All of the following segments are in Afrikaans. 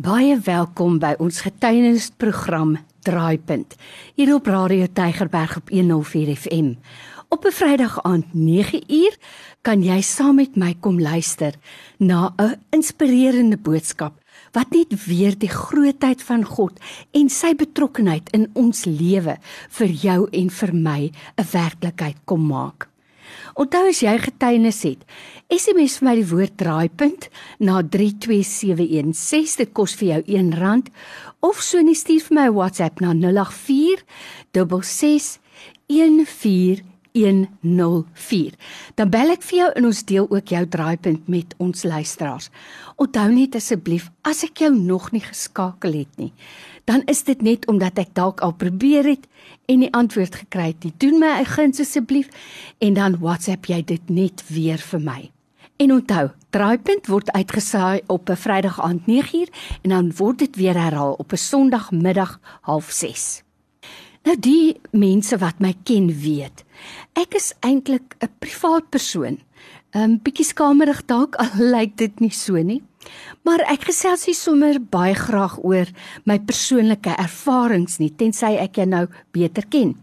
Baie welkom by ons getuienisprogram Draaipunt hier op Radio Tygerberg op 104 FM. Op 'n Vrydag aand 9uur kan jy saam met my kom luister na 'n inspirerende boodskap wat net weer die grootheid van God en sy betrokkenheid in ons lewe vir jou en vir my 'n werklikheid kom maak. Onthou as jy getuienis het, SMS vir my die woord draaipunt na 32716. Dit kos vir jou R1 of so net stuur vir my 'n WhatsApp na 084 6614 104. Dan bel ek vir jou en ons deel ook jou draaipunt met ons luisteraars. Onthou net asseblief as ek jou nog nie geskakel het nie, dan is dit net omdat ek dalk al probeer het en die antwoord gekry het nie. Doen my guns asseblief en dan WhatsApp jy dit net weer vir my. En onthou, Draaipunt word uitgesaai op 'n Vrydag aand 9uur en dan word dit weer herhaal op 'n Sondagmiddag 06:30. Nou die mense wat my ken weet, ek is eintlik 'n privaat persoon. 'n um, Bietjie skamerig dalk al lyk dit nie so nie. Maar ek gesels nie sommer baie graag oor my persoonlike ervarings nie, tensy ek jou nou beter ken.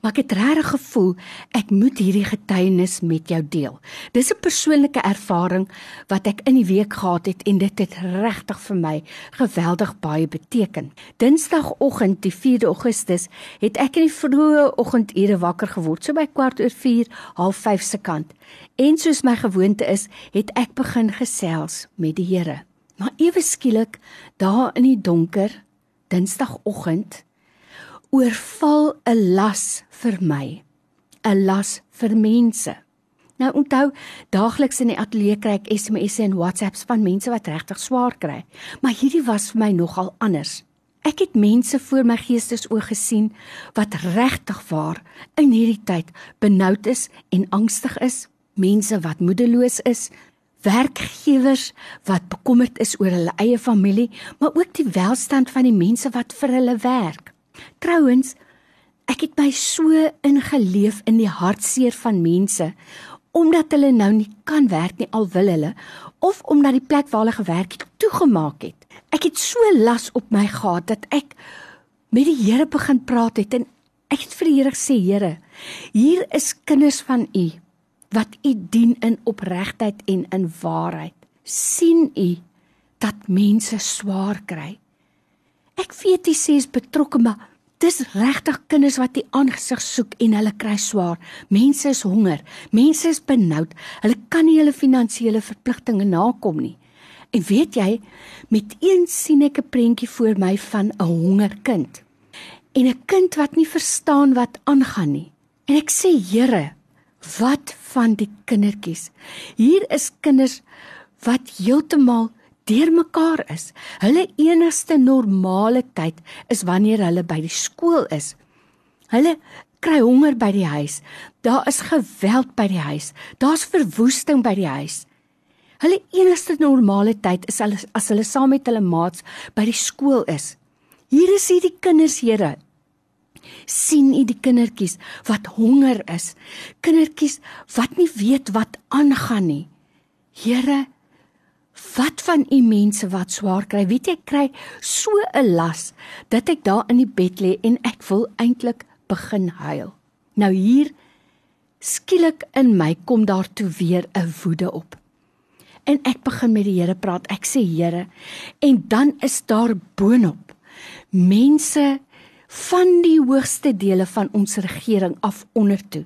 Maar ek het regtig gevoel ek moet hierdie getuienis met jou deel. Dis 'n persoonlike ervaring wat ek in die week gehad het en dit het regtig vir my geweldig baie beteken. Dinsdagoggend, die 4de Augustus, het ek in die vroeë oggendure wakker geword, so by kwart oor 4, half 5 se kant. En soos my gewoonte is, het ek begin gesels met die Here. Maar ewe skielik, daar in die donker, Dinsdagoggend, oorval 'n las vir my, 'n las vir mense. Nou onthou, daagliks in die ateljee kry ek SMS'e en WhatsApps van mense wat regtig swaar kry, maar hierdie was vir my nogal anders. Ek het mense voor my geestesoog gesien wat regtig waar in hierdie tyd benoud is en angstig is, mense wat moedeloos is, werkgewers wat bekommerd is oor hulle eie familie, maar ook die welstand van die mense wat vir hulle werk. Trouwens, ek het my so ingeleef in die hartseer van mense omdat hulle nou nie kan werk nie al wil hulle of omdat die plek waar hulle gewerk het toegemaak het. Ek het so las op my gehad dat ek met die Here begin praat het en ek het vir die Here gesê, Here, hier is kinders van U wat U dien in opregtheid en in waarheid. sien U dat mense swaar kry. Ek weet jy sê is betrokke, maar dis regtig kinders wat die aangesig soek en hulle kry swaar. Mense is honger, mense is benoud. Hulle kan nie hulle finansiële verpligtinge nakom nie. En weet jy, met een sien ek 'n prentjie voor my van 'n hongerkind. En 'n kind wat nie verstaan wat aangaan nie. En ek sê, Here, wat van die kindertjies? Hier is kinders wat heeltemal deurmekaar is. Hulle enigste normale tyd is wanneer hulle by die skool is. Hulle kry honger by die huis. Daar is geweld by die huis. Daar's verwoesting by die huis. Hulle enigste normale tyd is hulle as hulle saam met hulle maats by die skool is. Hier is hierdie kinders, Here. sien u die kindertjies wat honger is. Kindertjies wat nie weet wat aangaan nie. Here, Wat van u mense wat swaar kry? Weet jy, ek kry so 'n las dat ek daar in die bed lê en ek wil eintlik begin huil. Nou hier skielik in my kom daar toe weer 'n woede op. En ek begin met die Here praat. Ek sê Here, en dan is daar boonop mense van die hoogste dele van ons regering af onder toe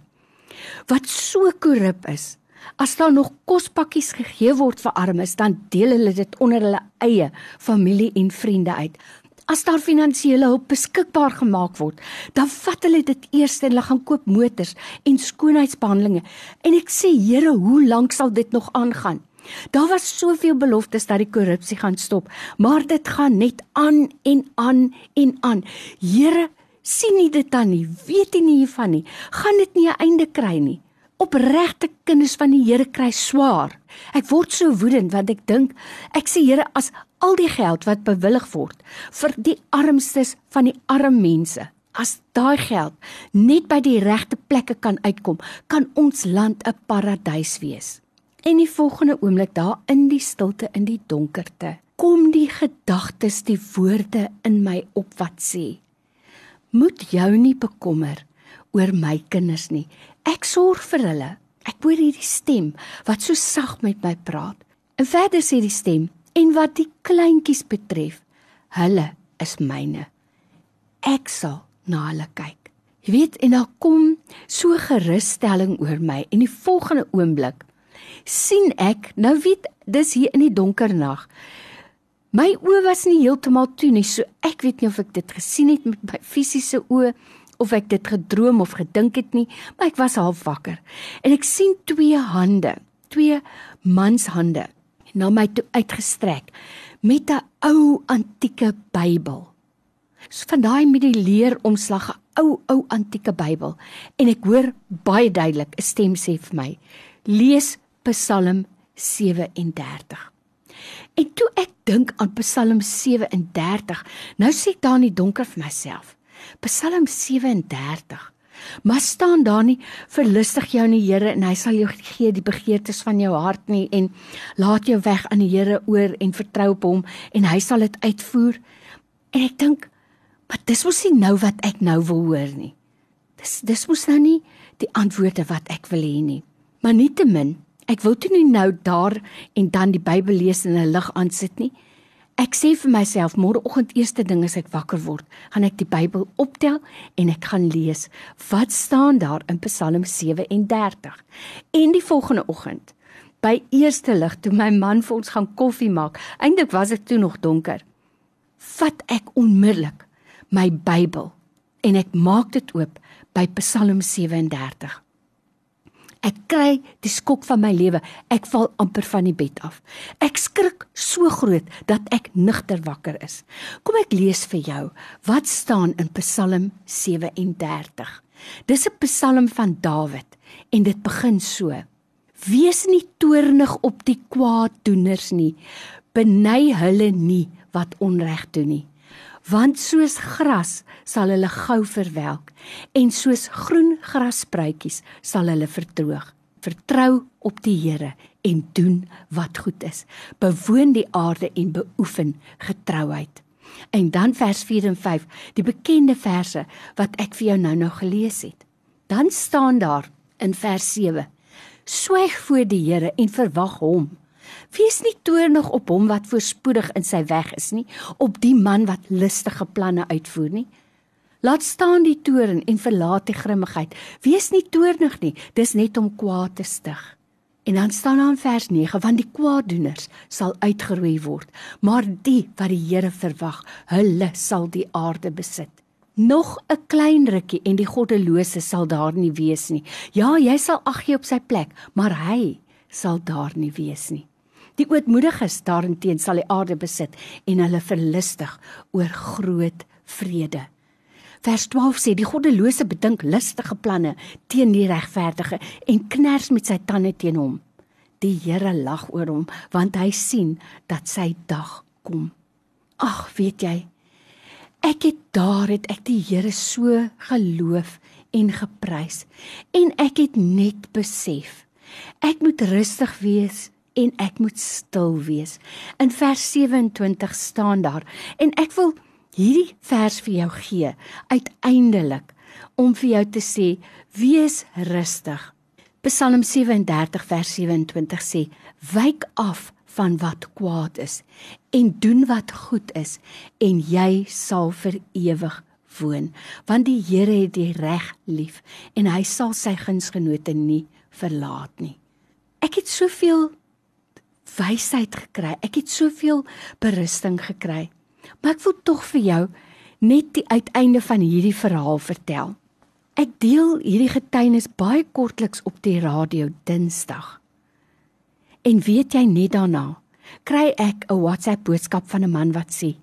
wat so korrup is As daar nog kospakkies gegee word vir armes, dan deel hulle dit onder hulle eie familie en vriende uit. As daar finansiële hulp beskikbaar gemaak word, dan vat hulle dit eers en hulle gaan koop motors en skoonheidsbehandelinge. En ek sê, Here, hoe lank sal dit nog aangaan? Daar was soveel beloftes dat die korrupsie gaan stop, maar dit gaan net aan en aan en aan. Here, sien nie dit dan nie? Weet nie hiervan nie? Gaan dit nie 'n einde kry nie? Opregte kinders van die Here kry swaar. Ek word so woedend want ek dink ek sê Here as al die geld wat bewillig word vir die armstes van die arm mense as daai geld net by die regte plekke kan uitkom, kan ons land 'n paradys wees. En die volgende oomblik daar in die stilte in die donkerte kom die gedagtes, die woorde in my op wat sê: Moet jou nie bekommer oor my kinders nie. Ek sorg vir hulle. Ek hoor hierdie stem wat so sag met my praat. En verder sê die stem: En wat die kleintjies betref, hulle is myne. Ek sal na hulle kyk. Jy weet, en dan kom so gerusstelling oor my en die volgende oomblik sien ek, nou weet, dis hier in die donker nag. My oë was nie heeltemal toe nie, so ek weet nie of ek dit gesien het met my fisiese oë of ek dit gedroom of gedink het nie, maar ek was half wakker. En ek sien twee hande, twee manshande na my toe uitgestrek met 'n ou antieke Bybel. So van daai met die leer omslag, 'n ou ou antieke Bybel en ek hoor baie duidelik 'n stem sê vir my: "Lees Psalm 37." En toe ek dink aan Psalm 37, nou sit ek daar in die donker vir myself. Psalm 37. Maar staan daar nie verlustig jou in die Here en hy sal jou gee die begeertes van jou hart nie en laat jou weg aan die Here oor en vertrou op hom en hy sal dit uitvoer. En ek dink maar dis mos nie nou wat ek nou wil hoor nie. Dis dis mos nou nie die antwoorde wat ek wil hê nie. Maar nietemin, ek wil toe nie nou daar en dan die Bybel lees en 'n lig aansit nie. Ek sê vir myself môreoggend eerste ding as ek wakker word, gaan ek die Bybel optel en ek gaan lees wat staan daar in Psalm 37. En die volgende oggend, by eerste lig toe my man vir ons gaan koffie maak, eintlik was dit toe nog donker, vat ek onmiddellik my Bybel en ek maak dit oop by Psalm 37. Ek kry die skok van my lewe. Ek val amper van die bed af. Ek skrik so groot dat ek nigter wakker is. Kom ek lees vir jou wat staan in Psalm 37. Dis 'n Psalm van Dawid en dit begin so: Wees nie toornig op die kwaaddoeners nie. Beny hulle nie wat onreg doen nie want soos gras sal hulle gou verwelk en soos groen grasspruitjies sal hulle verdroog. Vertrou op die Here en doen wat goed is. Bewoon die aarde en beoefen getrouheid. En dan vers 4 en 5, die bekende verse wat ek vir jou nou-nou gelees het. Dan staan daar in vers 7: Swyg voor die Here en verwag hom. Wees nie toornig op hom wat voorspoedig in sy weg is nie, op die man wat listige planne uitvoer nie. Laat staan die toorn en verlaat die grimmigheid. Wees nie toornig nie, dis net om kwaad te stig. En dan staan daar in vers 9: Want die kwaaddoeners sal uitgeroei word, maar die wat die Here verwag, hulle sal die aarde besit. Nog 'n klein rukkie en die goddelose sal daar nie wees nie. Ja, jy sal ag gee op sy plek, maar hy sal daar nie wees nie. Die ootmoediges daarenteen sal die aarde besit en hulle verlustig oor groot vrede. Vers 12 sê die goddelose bedink listige planne teen die regverdige en kners met sy tande teen hom. Die Here lag oor hom want hy sien dat sy dag kom. Ag, weet jy, ek het daar het ek die Here so geloof en geprys en ek het net besef ek moet rustig wees en ek moet stil wees. In vers 27 staan daar en ek wil hierdie vers vir jou gee uiteindelik om vir jou te sê wees rustig. Psalm 37 vers 27 sê wyk af van wat kwaad is en doen wat goed is en jy sal vir ewig woon want die Here het die reg lief en hy sal sy gunsgenote nie verlaat nie. Ek het soveel wysheid gekry. Ek het soveel berusting gekry. Maar ek wil tog vir jou net die uiteinde van hierdie verhaal vertel. Ek deel hierdie getuienis baie kortliks op die radio Dinsdag. En weet jy net daarna kry ek 'n WhatsApp boodskap van 'n man wat sê: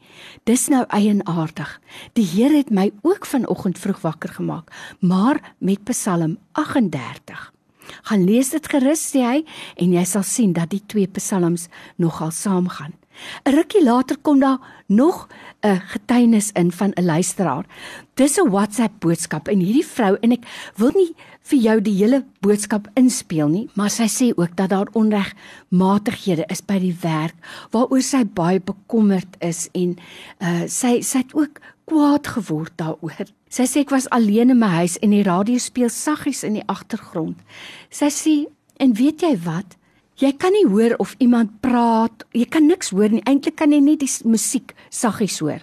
"Dis nou eienaardig. Die Here het my ook vanoggend vroeg wakker gemaak, maar met Psalm 38." Gaan lees dit gerus sê hy en jy sal sien dat die twee psalms nogal saamgaan. 'n Rukkie later kom daar nog 'n getuienis in van 'n luisteraar. Dis 'n WhatsApp boodskap en hierdie vrou en ek wil nie vir jou die hele boodskap inspel nie, maar sy sê ook dat daar onregmatighede is by die werk waaroor sy baie bekommerd is en uh sy sy het ook kwaad geword daaroor. Sy sê ek was alleen in my huis en die radio speel saggies in die agtergrond. Sy sê en weet jy wat? Jy kan nie hoor of iemand praat. Jy kan niks hoor nie. Eintlik kan jy net die musiek saggies hoor.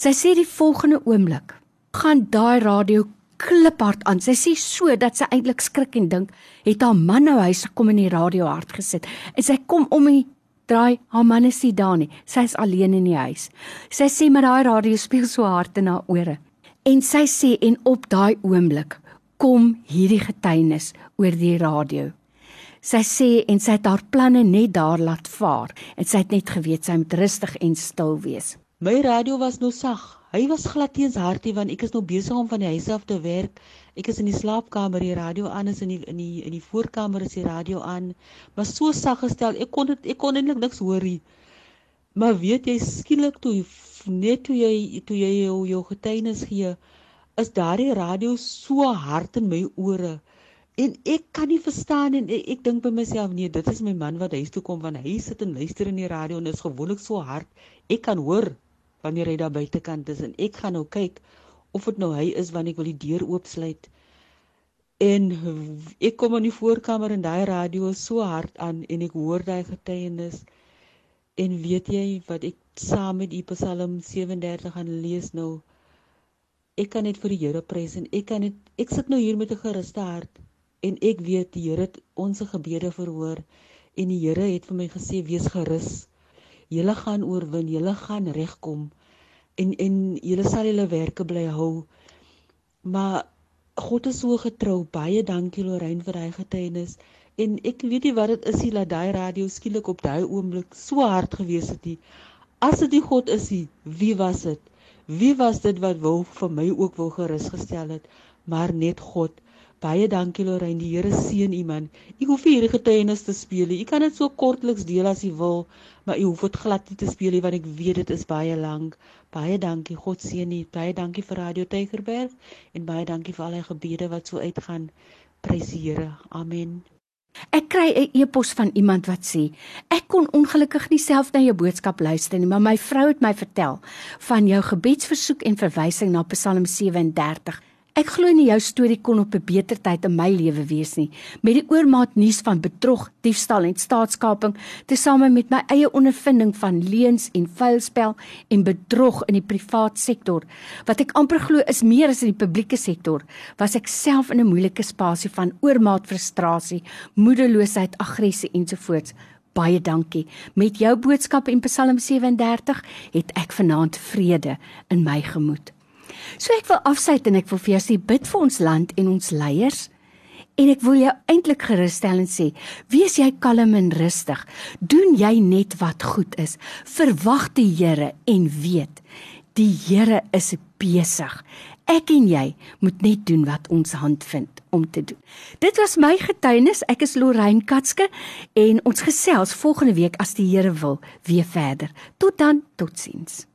Sy sê die volgende oomblik gaan daai radio kliphard aan. Sy sê so dat sy eintlik skrik en dink, het haar man nou huis gekom en die radio hard gesit. En sy kom om die draai, haar man is nie daar nie. Sy is alleen in die huis. Sy sê maar daai radio speel so hard in haar ore. En sy sê en op daai oomblik kom hierdie getuienis oor die radio. Sy sê en sy het haar planne net daar laat vaar en sy het net geweet sy moet rustig en stil wees. My radio was nou sag. Hy was glad teens hartie want ek is nou besig om van die huis af te werk. Ek is in die slaapkamer, die radio aan is in die in die in die voorkamer is die radio aan. Maar so sag gestel, ek kon dit ek kon eintlik niks hoor nie. Maar weet jy skielik toe net toe jy toe jy jou, jou getuienis gee, is daardie radio so hard in my ore. En ek kan nie verstaan en ek, ek dink by myself nee, dit is my man wat huis toe kom want hy sit en luister in die radio en dit is gewoonlik so hard. Ek kan hoor wanneer hy daar buitekant is en ek gaan nou kyk of dit nou hy is wanneer ek wil die deur oopsluit. En ek kom in die voorkamer en daai radio is so hard aan en ek hoor daai getuienis. En weet jy wat ek saam met die Psalm 37 gaan lees nou? Ek kan net vir die Here prys en ek kan net ek sit nou hier met 'n geruste hart en ek weet die Here het ons gebede verhoor en die Here het vir my gesê wees gerus. Julle gaan oorwin, julle gaan regkom en en julle sal julle werke bly hou. Maar God is so getrou. Baie dankie Lorraine vir daai getuienis. En ek weet nie wat dit is nie dat daai radio skielik op daai oomblik so hard gewees het nie. As dit die God is, nie, wie was dit? Wie was dit wat wou vir my ook wou gerus gestel het? Maar net God. Baie dankie Lorraine, die Here seën u man. U hoef nie hierdie getuienis te speel nie. U kan dit so kortliks deel as u wil, maar u hoef dit glad nie te speel nie want ek weet dit is baie lank. Baie dankie. God seën u. Baie dankie vir Radio Tygerberg en baie dankie vir al die gebede wat so uitgaan. Prys die Here. Amen. Ek kry 'n e-pos van iemand wat sê: "Ek kon ongelukkig nie self na jou boodskap luister nie, maar my vrou het my vertel van jou gebedsversoek en verwysing na Psalm 37." Ek glo nie jou storie kon op 'n beter tyd in my lewe wees nie. Met die oormaat nuus van bedrog, diefstal en staatskaping, tesame met my eie ondervinding van leuns en vuilspel en bedrog in die privaat sektor, wat ek amper glo is meer as in die publieke sektor, was ek self in 'n moeilike spasie van oormaat frustrasie, moedeloosheid, aggressie ensovoorts. Baie dankie. Met jou boodskap en Psalm 37 het ek vanaand vrede in my gemoed. So ek wil afsluit en ek wil vir jou sê bid vir ons land en ons leiers. En ek wil jou eintlik gerusstel en sê, wees jy kalm en rustig. Doen jy net wat goed is. Verwag die Here en weet, die Here is besig. Ek en jy moet net doen wat ons hand vind om te doen. Dit was my getuienis. Ek is Lorraine Katske en ons gesels volgende week as die Here wil weer verder. Tot dan, totsiens.